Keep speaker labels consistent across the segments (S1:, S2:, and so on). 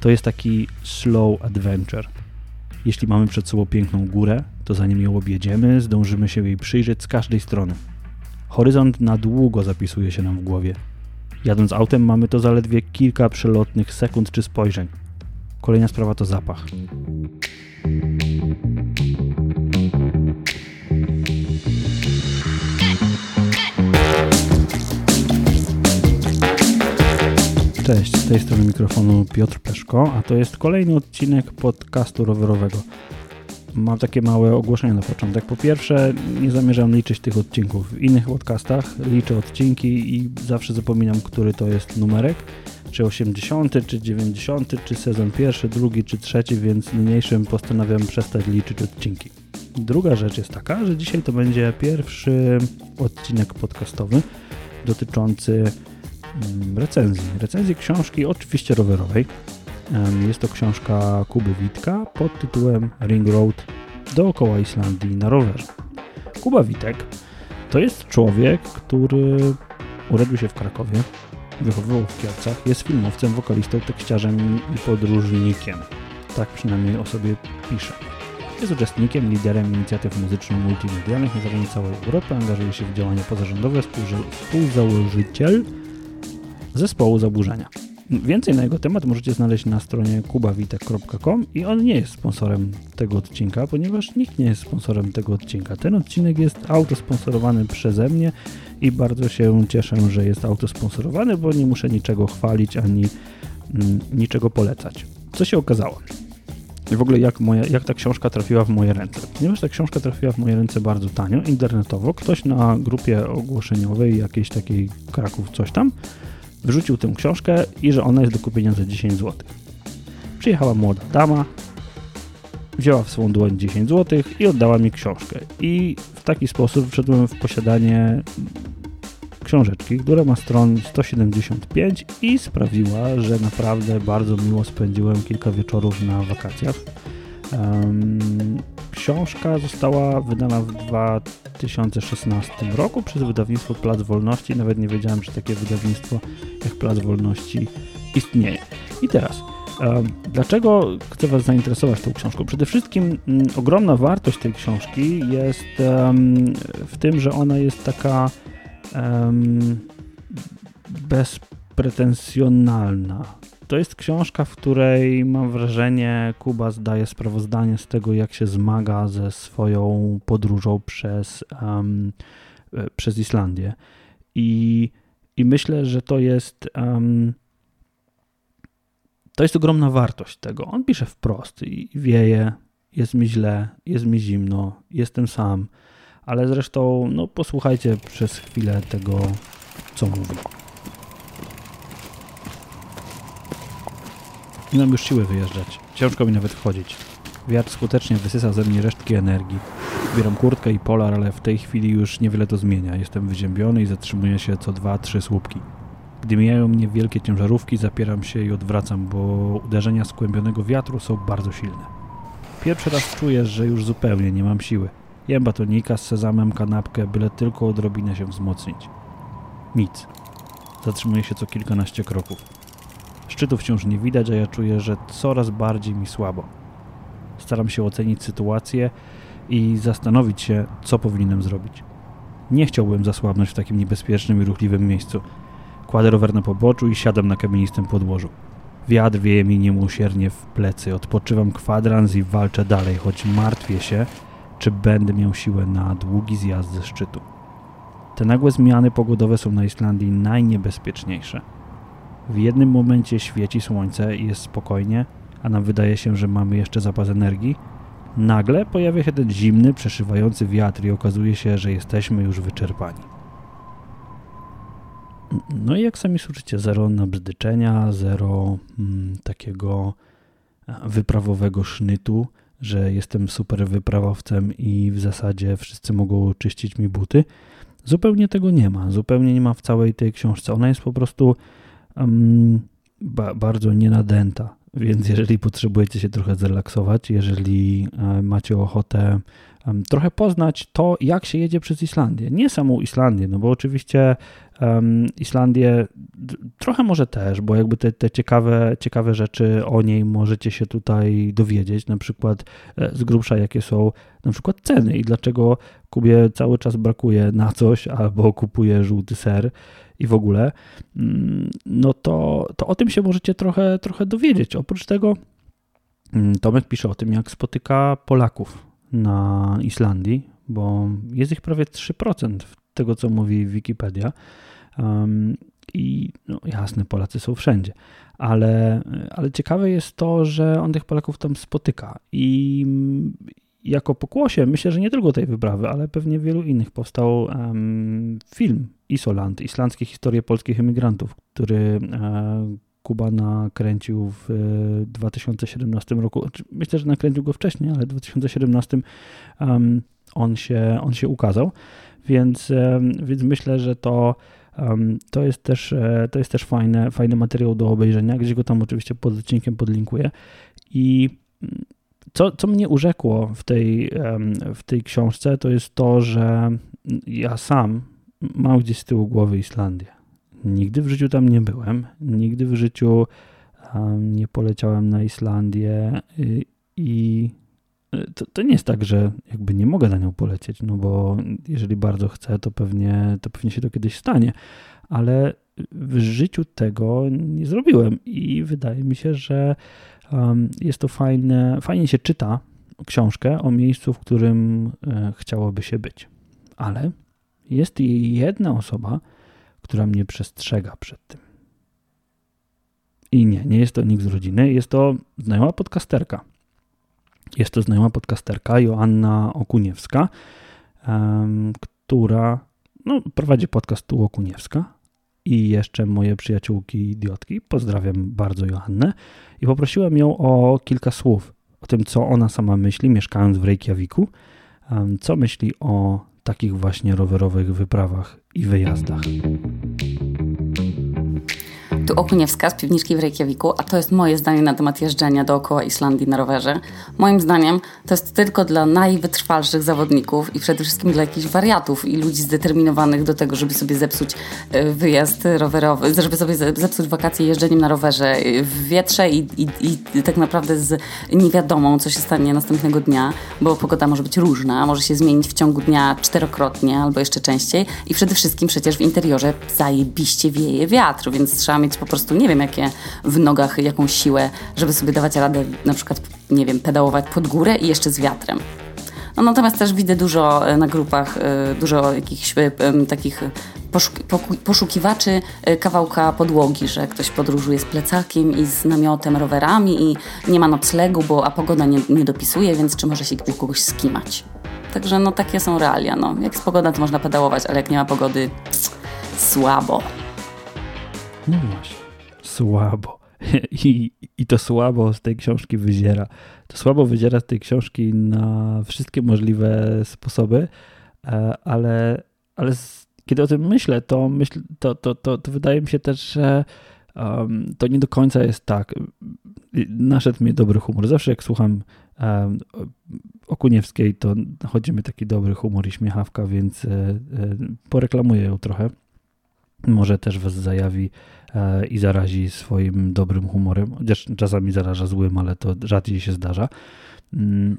S1: To jest taki slow adventure. Jeśli mamy przed sobą piękną górę, to zanim ją objedziemy, zdążymy się jej przyjrzeć z każdej strony. Horyzont na długo zapisuje się nam w głowie. Jadąc autem mamy to zaledwie kilka przelotnych sekund czy spojrzeń. Kolejna sprawa to zapach. Cześć, z tej strony mikrofonu Piotr Peszko, a to jest kolejny odcinek podcastu rowerowego. Mam takie małe ogłoszenie na początek. Po pierwsze, nie zamierzam liczyć tych odcinków w innych podcastach. Liczę odcinki i zawsze zapominam, który to jest numerek. Czy 80, czy 90, czy sezon pierwszy, drugi, czy trzeci, więc niniejszym postanawiam przestać liczyć odcinki. Druga rzecz jest taka, że dzisiaj to będzie pierwszy odcinek podcastowy dotyczący recenzji. Recenzji książki, oczywiście rowerowej. Jest to książka Kuby Witka pod tytułem Ring Road dookoła Islandii na rowerze. Kuba Witek to jest człowiek, który urodził się w Krakowie, wychowywał w Kielcach, jest filmowcem, wokalistą, tekściarzem i podróżnikiem. Tak przynajmniej o sobie pisze. Jest uczestnikiem, liderem inicjatyw muzyczno-multimedialnych na całej Europy, angażuje się w działania pozarządowe, współzałożyciel zespołu Zaburzenia. Więcej na jego temat możecie znaleźć na stronie kubawitek.com i on nie jest sponsorem tego odcinka, ponieważ nikt nie jest sponsorem tego odcinka. Ten odcinek jest autosponsorowany przeze mnie i bardzo się cieszę, że jest autosponsorowany, bo nie muszę niczego chwalić ani mm, niczego polecać. Co się okazało? I w ogóle jak, moja, jak ta książka trafiła w moje ręce. Ponieważ ta książka trafiła w moje ręce bardzo tanio, internetowo, ktoś na grupie ogłoszeniowej, jakiejś takiej Kraków coś tam, wrzucił tę książkę i że ona jest do kupienia za 10 zł. Przyjechała młoda dama, wzięła w swą dłoń 10 zł i oddała mi książkę. I w taki sposób wszedłem w posiadanie książeczki, która ma stron 175 i sprawiła, że naprawdę bardzo miło spędziłem kilka wieczorów na wakacjach. Um, książka została wydana w 2016 roku przez wydawnictwo Plac Wolności. Nawet nie wiedziałem, że takie wydawnictwo jak Plac Wolności istnieje. I teraz, dlaczego chcę Was zainteresować tą książką? Przede wszystkim um, ogromna wartość tej książki jest w tym, że ona jest taka bezpretensjonalna to jest książka, w której mam wrażenie Kuba zdaje sprawozdanie z tego, jak się zmaga ze swoją podróżą przez, um, przez Islandię. I, I myślę, że to jest um, to jest ogromna wartość tego. On pisze wprost i wieje, jest mi źle, jest mi zimno, jestem sam, ale zresztą no, posłuchajcie przez chwilę tego, co mówi. Nie mam już siły wyjeżdżać. Ciężko mi nawet wchodzić. Wiatr skutecznie wysysa ze mnie resztki energii. Bieram kurtkę i polar, ale w tej chwili już niewiele to zmienia. Jestem wyziębiony i zatrzymuję się co dwa, trzy słupki. Gdy mijają mnie wielkie ciężarówki, zapieram się i odwracam, bo uderzenia skłębionego wiatru są bardzo silne. Pierwszy raz czuję, że już zupełnie nie mam siły. Jem batonika z sezamem, kanapkę, byle tylko odrobinę się wzmocnić. Nic. Zatrzymuję się co kilkanaście kroków. Szczytu wciąż nie widać, a ja czuję, że coraz bardziej mi słabo. Staram się ocenić sytuację i zastanowić się, co powinienem zrobić. Nie chciałbym zasłabnąć w takim niebezpiecznym i ruchliwym miejscu. Kładę rower na poboczu i siadam na kamienistym podłożu. Wiatr wieje mi niemusiernie w plecy. Odpoczywam kwadrans i walczę dalej, choć martwię się, czy będę miał siłę na długi zjazd ze szczytu. Te nagłe zmiany pogodowe są na Islandii najniebezpieczniejsze. W jednym momencie świeci słońce i jest spokojnie, a nam wydaje się, że mamy jeszcze zapas energii. Nagle pojawia się ten zimny, przeszywający wiatr i okazuje się, że jesteśmy już wyczerpani. No i jak sami słyszycie, zero nabzdyczenia, zero mm, takiego wyprawowego sznytu, że jestem super wyprawowcem i w zasadzie wszyscy mogą czyścić mi buty. Zupełnie tego nie ma. Zupełnie nie ma w całej tej książce. Ona jest po prostu um, ba, bardzo nienadęta. Więc jeżeli potrzebujecie się trochę zrelaksować, jeżeli e, macie ochotę trochę poznać to, jak się jedzie przez Islandię. Nie samą Islandię, no bo oczywiście Islandię trochę może też, bo jakby te, te ciekawe, ciekawe rzeczy o niej możecie się tutaj dowiedzieć, na przykład e, z grubsza jakie są na przykład ceny i dlaczego Kubie cały czas brakuje na coś albo kupuje żółty ser i w ogóle, mm, no to, to o tym się możecie trochę, trochę dowiedzieć. Oprócz tego mm, Tomek pisze o tym, jak spotyka Polaków na Islandii, bo jest ich prawie 3% tego, co mówi Wikipedia. Um, I no, jasne, Polacy są wszędzie, ale, ale ciekawe jest to, że on tych Polaków tam spotyka. I jako pokłosie, myślę, że nie tylko tej wyprawy, ale pewnie wielu innych, powstał um, film Isoland, islandzkie historie polskich emigrantów, który e, Kuba nakręcił w 2017 e, roku. Znaczy, myślę, że nakręcił go wcześniej, ale w 2017 um, on, się, on się ukazał, więc, um, więc myślę, że to, um, to jest też, e, to jest też fajne, fajny materiał do obejrzenia, gdzieś go tam oczywiście pod odcinkiem podlinkuję. I co, co mnie urzekło w tej, w tej książce, to jest to, że ja sam mam gdzieś z tyłu głowy Islandię. Nigdy w życiu tam nie byłem, nigdy w życiu nie poleciałem na Islandię y, i y, to, to, nie jest tak, że jakby nie mogę na nią polecieć, no bo jeżeli bardzo chcę, to pewnie, to pewnie się to kiedyś stanie, ale w życiu tego nie zrobiłem i wydaje mi się, że jest to fajne, fajnie się czyta książkę o miejscu, w którym e, chciałoby się być. Ale jest jedna osoba, która mnie przestrzega przed tym. I nie, nie jest to nikt z rodziny, jest to znajoma podcasterka. Jest to znajoma podcasterka Joanna Okuniewska, która no, prowadzi podcast tu Okuniewska i jeszcze moje przyjaciółki idiotki. Pozdrawiam bardzo Joannę i poprosiłem ją o kilka słów o tym, co ona sama myśli, mieszkając w Reykjaviku, co myśli o takich właśnie rowerowych wyprawach i wyjazdach
S2: tu Okuniewska z piwniczki w Reykjaviku, a to jest moje zdanie na temat jeżdżenia dookoła Islandii na rowerze. Moim zdaniem to jest tylko dla najwytrwalszych zawodników i przede wszystkim dla jakichś wariatów i ludzi zdeterminowanych do tego, żeby sobie zepsuć e, wyjazd rowerowy, żeby sobie zepsuć wakacje jeżdżeniem na rowerze w wietrze i, i, i tak naprawdę z niewiadomą, co się stanie następnego dnia, bo pogoda może być różna, może się zmienić w ciągu dnia czterokrotnie albo jeszcze częściej i przede wszystkim przecież w interiorze zajebiście wieje wiatr, więc trzeba mieć po prostu nie wiem, jakie w nogach, jaką siłę, żeby sobie dawać radę na przykład, nie wiem, pedałować pod górę i jeszcze z wiatrem. No, natomiast też widzę dużo e, na grupach, e, dużo jakichś e, takich poszukiwaczy kawałka podłogi, że ktoś podróżuje z plecakiem i z namiotem, rowerami i nie ma noclegu, bo a pogoda nie, nie dopisuje, więc czy może się u kogoś skimać. Także no takie są realia. No. Jak jest pogoda, to można pedałować, ale jak nie ma pogody, słabo.
S1: No właśnie, słabo. I, I to słabo z tej książki wyziera. To słabo wyziera z tej książki na wszystkie możliwe sposoby, e, ale, ale kiedy o tym myślę, to, myśl, to, to, to, to wydaje mi się też, że um, to nie do końca jest tak. Naszedł mi dobry humor. Zawsze jak słucham um, Okuniewskiej, to chodzi mi taki dobry humor i śmiechawka, więc e, poreklamuję ją trochę. Może też was zajawi E, i zarazi swoim dobrym humorem, chociaż czasami zaraża złym, ale to rzadziej się zdarza. Mm,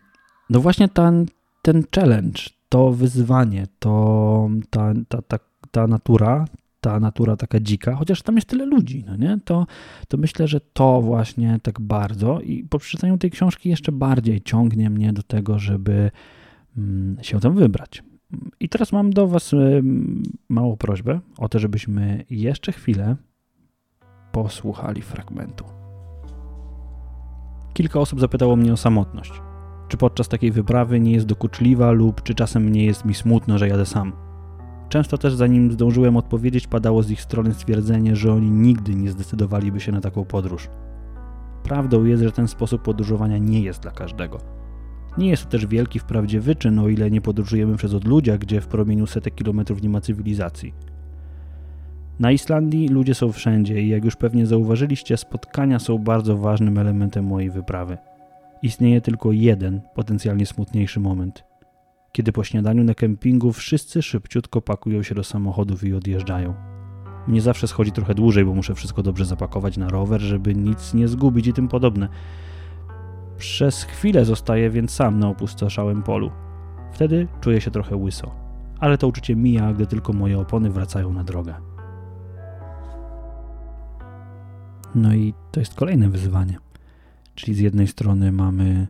S1: no właśnie ten, ten challenge, to wyzwanie, to ta, ta, ta, ta natura, ta natura taka dzika, chociaż tam jest tyle ludzi, no nie? To, to myślę, że to właśnie tak bardzo i po przeczytaniu tej książki jeszcze bardziej ciągnie mnie do tego, żeby mm, się tam wybrać. I teraz mam do Was małą prośbę o to, żebyśmy jeszcze chwilę posłuchali fragmentu. Kilka osób zapytało mnie o samotność. Czy podczas takiej wyprawy nie jest dokuczliwa lub czy czasem nie jest mi smutno, że jadę sam. Często też zanim zdążyłem odpowiedzieć, padało z ich strony stwierdzenie, że oni nigdy nie zdecydowaliby się na taką podróż. Prawdą jest, że ten sposób podróżowania nie jest dla każdego. Nie jest to też wielki wprawdzie wyczyn, o ile nie podróżujemy przez odludzia, gdzie w promieniu setek kilometrów nie ma cywilizacji. Na Islandii ludzie są wszędzie i jak już pewnie zauważyliście, spotkania są bardzo ważnym elementem mojej wyprawy. Istnieje tylko jeden potencjalnie smutniejszy moment. Kiedy po śniadaniu na kempingu wszyscy szybciutko pakują się do samochodów i odjeżdżają. Mnie zawsze schodzi trochę dłużej, bo muszę wszystko dobrze zapakować na rower, żeby nic nie zgubić i tym podobne. Przez chwilę zostaję więc sam na opustoszałym polu. Wtedy czuję się trochę łyso, ale to uczucie mija, gdy tylko moje opony wracają na drogę. No i to jest kolejne wyzwanie. Czyli z jednej strony mamy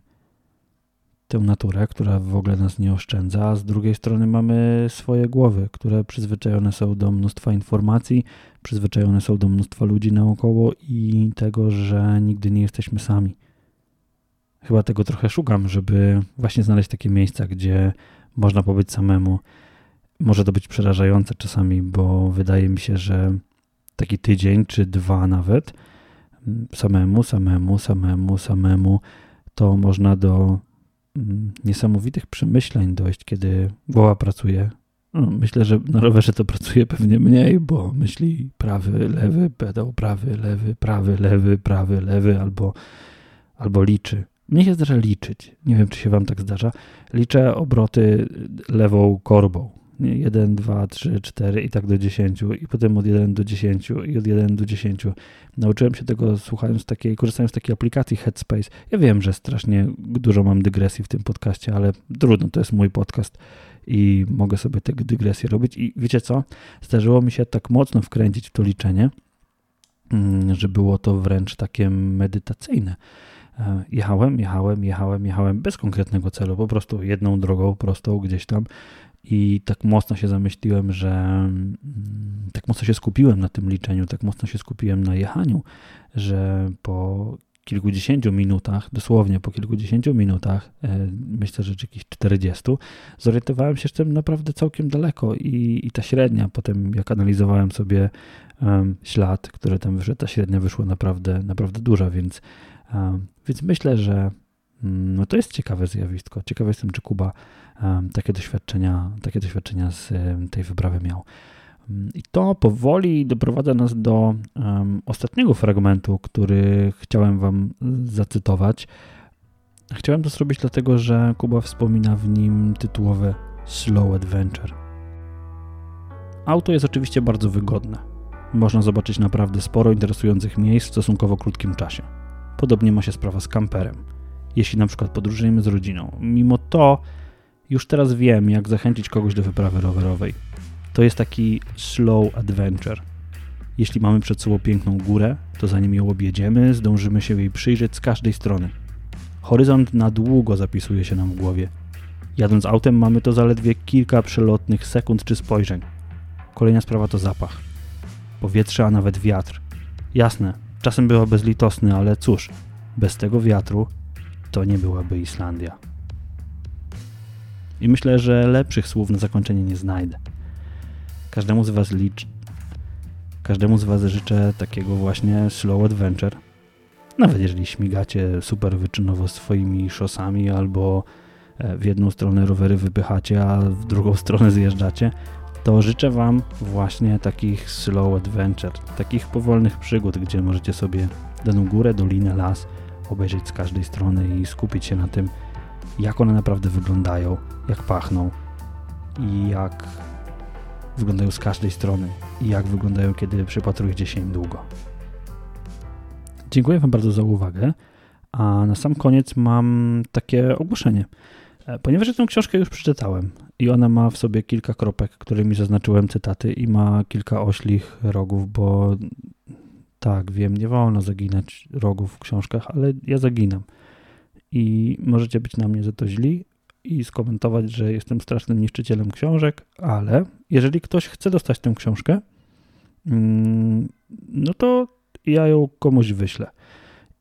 S1: tę naturę, która w ogóle nas nie oszczędza, a z drugiej strony mamy swoje głowy, które przyzwyczajone są do mnóstwa informacji, przyzwyczajone są do mnóstwa ludzi naokoło i tego, że nigdy nie jesteśmy sami. Chyba tego trochę szukam, żeby właśnie znaleźć takie miejsca, gdzie można pobyć samemu. Może to być przerażające czasami, bo wydaje mi się, że taki tydzień czy dwa nawet samemu, samemu, samemu, samemu, to można do mm, niesamowitych przemyśleń dojść, kiedy głowa pracuje. No, myślę, że na rowerze to pracuje pewnie mniej, bo myśli prawy, lewy, pedał, prawy, lewy, prawy, lewy, prawy, lewy, albo, albo liczy. Mnie się zdarza liczyć. Nie wiem, czy się wam tak zdarza. Liczę obroty lewą korbą. 1, 2, 3, 4 i tak do 10 i potem od 1 do 10 i od 1 do 10. Nauczyłem się tego słuchając takiej, korzystając z takiej aplikacji Headspace. Ja wiem, że strasznie dużo mam dygresji w tym podcaście, ale trudno, to jest mój podcast i mogę sobie te dygresje robić i wiecie co? Zdarzyło mi się tak mocno wkręcić w to liczenie, mm, że było to wręcz takie medytacyjne. E, jechałem, jechałem, jechałem, jechałem bez konkretnego celu, po prostu jedną drogą prostą gdzieś tam i tak mocno się zamyśliłem, że mm, tak mocno się skupiłem na tym liczeniu, tak mocno się skupiłem na jechaniu, że po kilkudziesięciu minutach, dosłownie po kilkudziesięciu minutach, e, myślę, że jakichś 40, zorientowałem się, że jestem naprawdę całkiem daleko i, i ta średnia, potem jak analizowałem sobie um, ślad, który tam wyszedł, ta średnia wyszła naprawdę, naprawdę duża, więc, więc myślę, że um, no to jest ciekawe zjawisko. Ciekawy jestem, czy Kuba takie doświadczenia, takie doświadczenia z tej wyprawy miał. Mm, I to powoli doprowadza nas do ostatniego fragmentu, który chciałem Wam zacytować. Chciałem to zrobić dlatego, że Kuba wspomina w nim tytułowe Slow Adventure. Auto jest oczywiście bardzo wygodne. Można zobaczyć naprawdę sporo interesujących miejsc w stosunkowo krótkim czasie. Podobnie ma się sprawa z kamperem. Jeśli na przykład podróżujemy z rodziną, mimo to już teraz wiem, jak zachęcić kogoś do wyprawy rowerowej. To jest taki slow adventure. Jeśli mamy przed sobą piękną górę, to zanim ją objedziemy, zdążymy się jej przyjrzeć z każdej strony. Horyzont na długo zapisuje się nam w głowie. Jadąc autem mamy to zaledwie kilka przelotnych sekund czy spojrzeń. Kolejna sprawa to zapach. Powietrze, a nawet wiatr. Jasne, czasem była bezlitosny, ale cóż, bez tego wiatru to nie byłaby Islandia. I myślę, że lepszych słów na zakończenie nie znajdę. Każdemu z Was licz... Każdemu z Was życzę takiego właśnie slow adventure. Nawet jeżeli śmigacie super wyczynowo swoimi szosami albo e, w jedną stronę rowery wypychacie, a w drugą stronę zjeżdżacie, to życzę Wam właśnie takich slow adventure, takich powolnych przygód, gdzie możecie sobie daną górę, dolinę, las obejrzeć z każdej strony i skupić się na tym, jak one naprawdę wyglądają, jak pachną i jak wyglądają z każdej strony i jak wyglądają, kiedy przypatrujecie się im długo. Dziękuję Wam bardzo za uwagę, a na sam koniec mam takie ogłoszenie. E, ponieważ tę książkę już przeczytałem i ona ma w sobie kilka kropek, którymi zaznaczyłem cytaty i ma kilka oślich rogów, bo tak, wiem, nie wolno zaginać rogów w książkach, ale ja zaginam i możecie być na mnie za to źli i skomentować, że jestem strasznym niszczycielem książek, ale jeżeli ktoś chce dostać tę książkę, mm, no to ja ją komuś wyślę.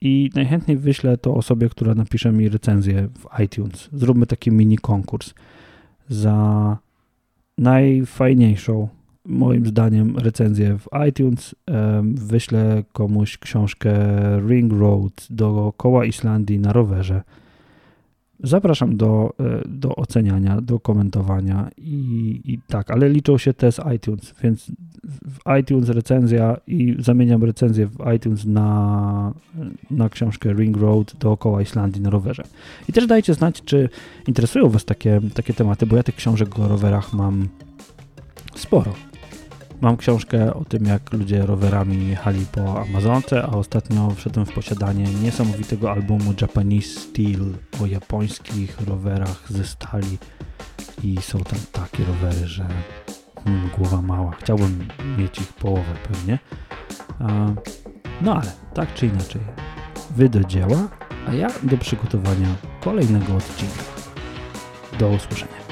S1: I najchętniej wyślę to osobie, która napisze mi recenzję w iTunes. Zróbmy taki mini konkurs za najfajniejszą moim zdaniem recenzję w iTunes. Wyślę komuś książkę Ring Road do koła Islandii na rowerze. Zapraszam do, e, do oceniania, do komentowania i, i tak, ale liczą się te z iTunes, więc w iTunes recenzja i zamieniam recenzję w iTunes na, na książkę Ring Road dookoła Islandii na rowerze. I też dajcie znać, czy interesują Was takie, takie tematy, bo ja tych książek o rowerach mam sporo. Mam książkę o tym, jak ludzie rowerami jechali po Amazonce, a ostatnio wszedłem w posiadanie niesamowitego albumu Japanese Steel o japońskich rowerach ze stali i są tam takie rowery, że hmm, głowa mała. Chciałbym mieć ich połowę pewnie. No ale tak czy inaczej, wy do dzieła, a ja do przygotowania kolejnego odcinka. Do usłyszenia.